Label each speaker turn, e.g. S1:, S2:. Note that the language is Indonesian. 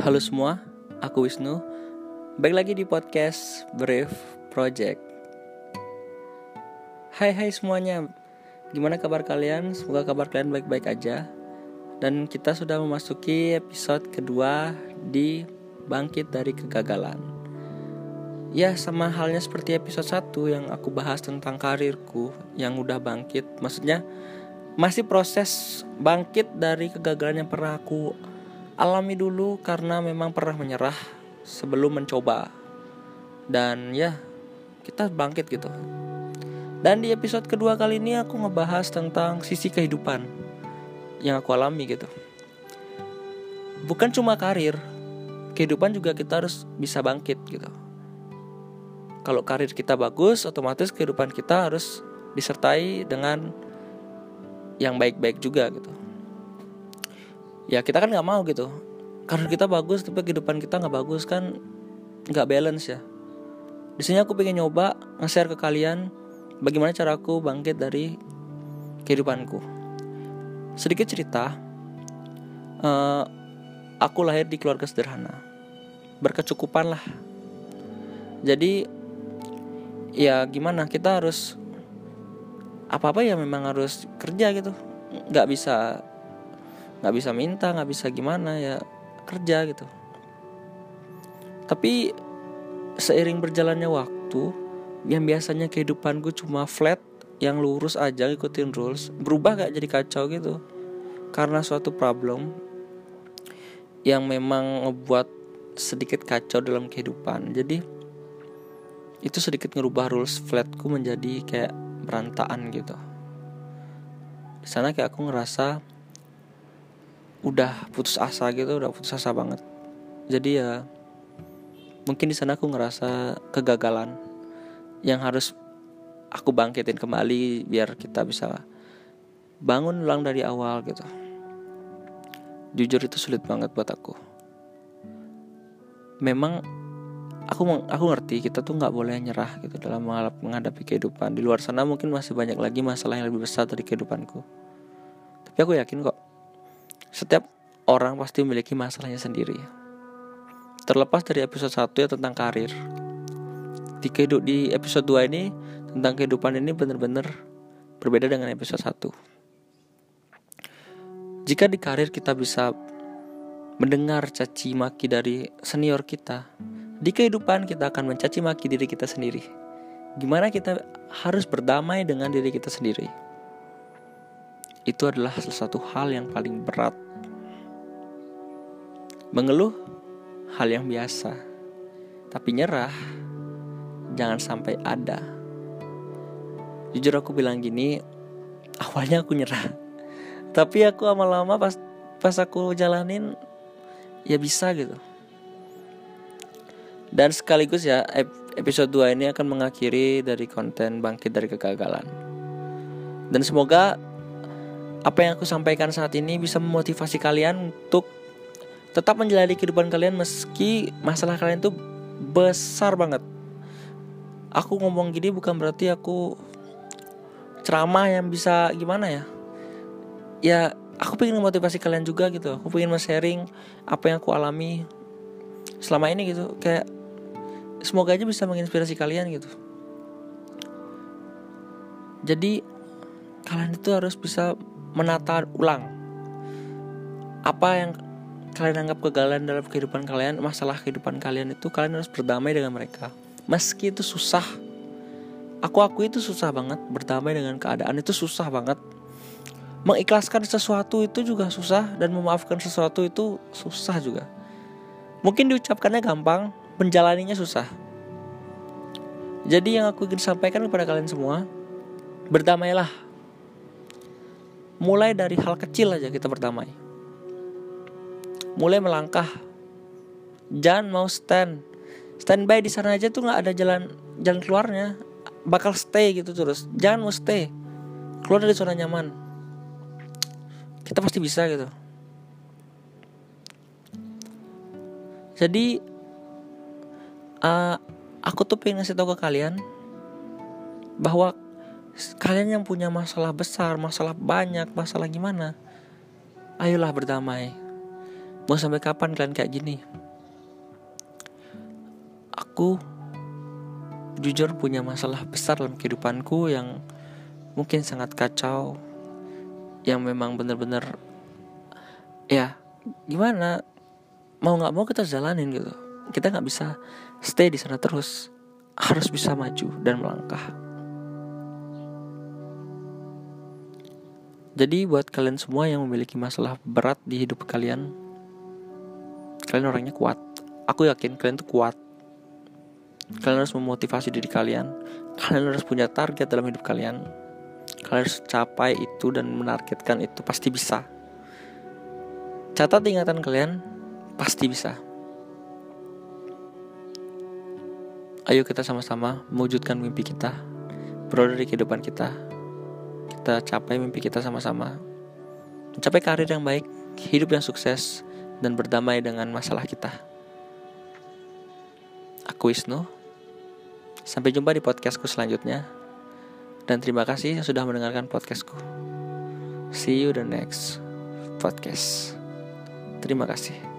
S1: Halo semua, aku Wisnu. Baik lagi di podcast Brief Project. Hai hai semuanya. Gimana kabar kalian? Semoga kabar kalian baik-baik aja. Dan kita sudah memasuki episode kedua di Bangkit dari Kegagalan. Ya, sama halnya seperti episode 1 yang aku bahas tentang karirku yang udah bangkit. Maksudnya masih proses bangkit dari kegagalan yang pernah aku alami dulu karena memang pernah menyerah sebelum mencoba. Dan ya kita bangkit gitu. Dan di episode kedua kali ini aku ngebahas tentang sisi kehidupan yang aku alami gitu. Bukan cuma karir kehidupan juga kita harus bisa bangkit gitu. Kalau karir kita bagus otomatis kehidupan kita harus disertai dengan yang baik-baik juga gitu ya kita kan nggak mau gitu. Karena kita bagus tapi kehidupan kita nggak bagus kan nggak balance ya. Di sini aku pengen nyoba nge-share ke kalian bagaimana cara aku bangkit dari kehidupanku. Sedikit cerita uh, aku lahir di keluarga sederhana. Berkecukupan lah. Jadi ya gimana kita harus apa apa ya memang harus kerja gitu. Nggak bisa nggak bisa minta nggak bisa gimana ya kerja gitu. Tapi seiring berjalannya waktu yang biasanya kehidupanku cuma flat yang lurus aja ngikutin rules berubah gak jadi kacau gitu. Karena suatu problem yang memang ngebuat sedikit kacau dalam kehidupan. Jadi itu sedikit ngerubah rules flatku menjadi kayak berantakan gitu. Di sana kayak aku ngerasa udah putus asa gitu udah putus asa banget. Jadi ya mungkin di sana aku ngerasa kegagalan yang harus aku bangkitin kembali biar kita bisa bangun ulang dari awal gitu. Jujur itu sulit banget buat aku. Memang aku aku ngerti kita tuh nggak boleh nyerah gitu dalam menghadapi kehidupan. Di luar sana mungkin masih banyak lagi masalah yang lebih besar dari kehidupanku. Tapi aku yakin kok setiap orang pasti memiliki masalahnya sendiri. Terlepas dari episode 1 ya tentang karir. Di kehidup di episode 2 ini tentang kehidupan ini benar-benar berbeda dengan episode 1. Jika di karir kita bisa mendengar caci maki dari senior kita, di kehidupan kita akan mencaci maki diri kita sendiri. Gimana kita harus berdamai dengan diri kita sendiri itu adalah salah satu hal yang paling berat. Mengeluh hal yang biasa, tapi nyerah jangan sampai ada. Jujur aku bilang gini, awalnya aku nyerah. Tapi aku lama-lama pas pas aku jalanin ya bisa gitu. Dan sekaligus ya episode 2 ini akan mengakhiri dari konten bangkit dari kegagalan. Dan semoga apa yang aku sampaikan saat ini bisa memotivasi kalian untuk tetap menjalani kehidupan kalian meski masalah kalian itu besar banget. Aku ngomong gini bukan berarti aku ceramah yang bisa gimana ya. Ya, aku pengen memotivasi kalian juga gitu. Aku pengen sharing apa yang aku alami selama ini gitu. Kayak semoga aja bisa menginspirasi kalian gitu. Jadi kalian itu harus bisa menata ulang apa yang kalian anggap kegagalan dalam kehidupan kalian, masalah kehidupan kalian itu kalian harus berdamai dengan mereka. Meski itu susah. Aku aku itu susah banget berdamai dengan keadaan itu susah banget. Mengikhlaskan sesuatu itu juga susah dan memaafkan sesuatu itu susah juga. Mungkin diucapkannya gampang, menjalaninya susah. Jadi yang aku ingin sampaikan kepada kalian semua, berdamailah mulai dari hal kecil aja kita berdamai. Mulai melangkah. Jangan mau stand. Standby di sana aja tuh nggak ada jalan jalan keluarnya. Bakal stay gitu terus. Jangan mau stay. Keluar dari zona nyaman. Kita pasti bisa gitu. Jadi uh, aku tuh pengen ngasih tau ke kalian bahwa kalian yang punya masalah besar, masalah banyak, masalah gimana, ayolah berdamai. Mau sampai kapan kalian kayak gini? Aku jujur punya masalah besar dalam kehidupanku yang mungkin sangat kacau yang memang benar-benar ya gimana? Mau nggak mau kita jalanin gitu. Kita nggak bisa stay di sana terus. Harus bisa maju dan melangkah jadi buat kalian semua yang memiliki masalah berat di hidup kalian kalian orangnya kuat. Aku yakin kalian tuh kuat. Kalian harus memotivasi diri kalian. Kalian harus punya target dalam hidup kalian. Kalian harus capai itu dan menargetkan itu pasti bisa. Catat ingatan kalian pasti bisa. Ayo kita sama-sama mewujudkan mimpi kita Berada di kehidupan kita Kita capai mimpi kita sama-sama. Mencapai karir yang baik Hidup yang sukses Dan berdamai dengan masalah kita. Aku Wisnu. Sampai jumpa di podcastku selanjutnya. Dan terima kasih yang sudah mendengarkan podcastku. See you the next podcast. Terima kasih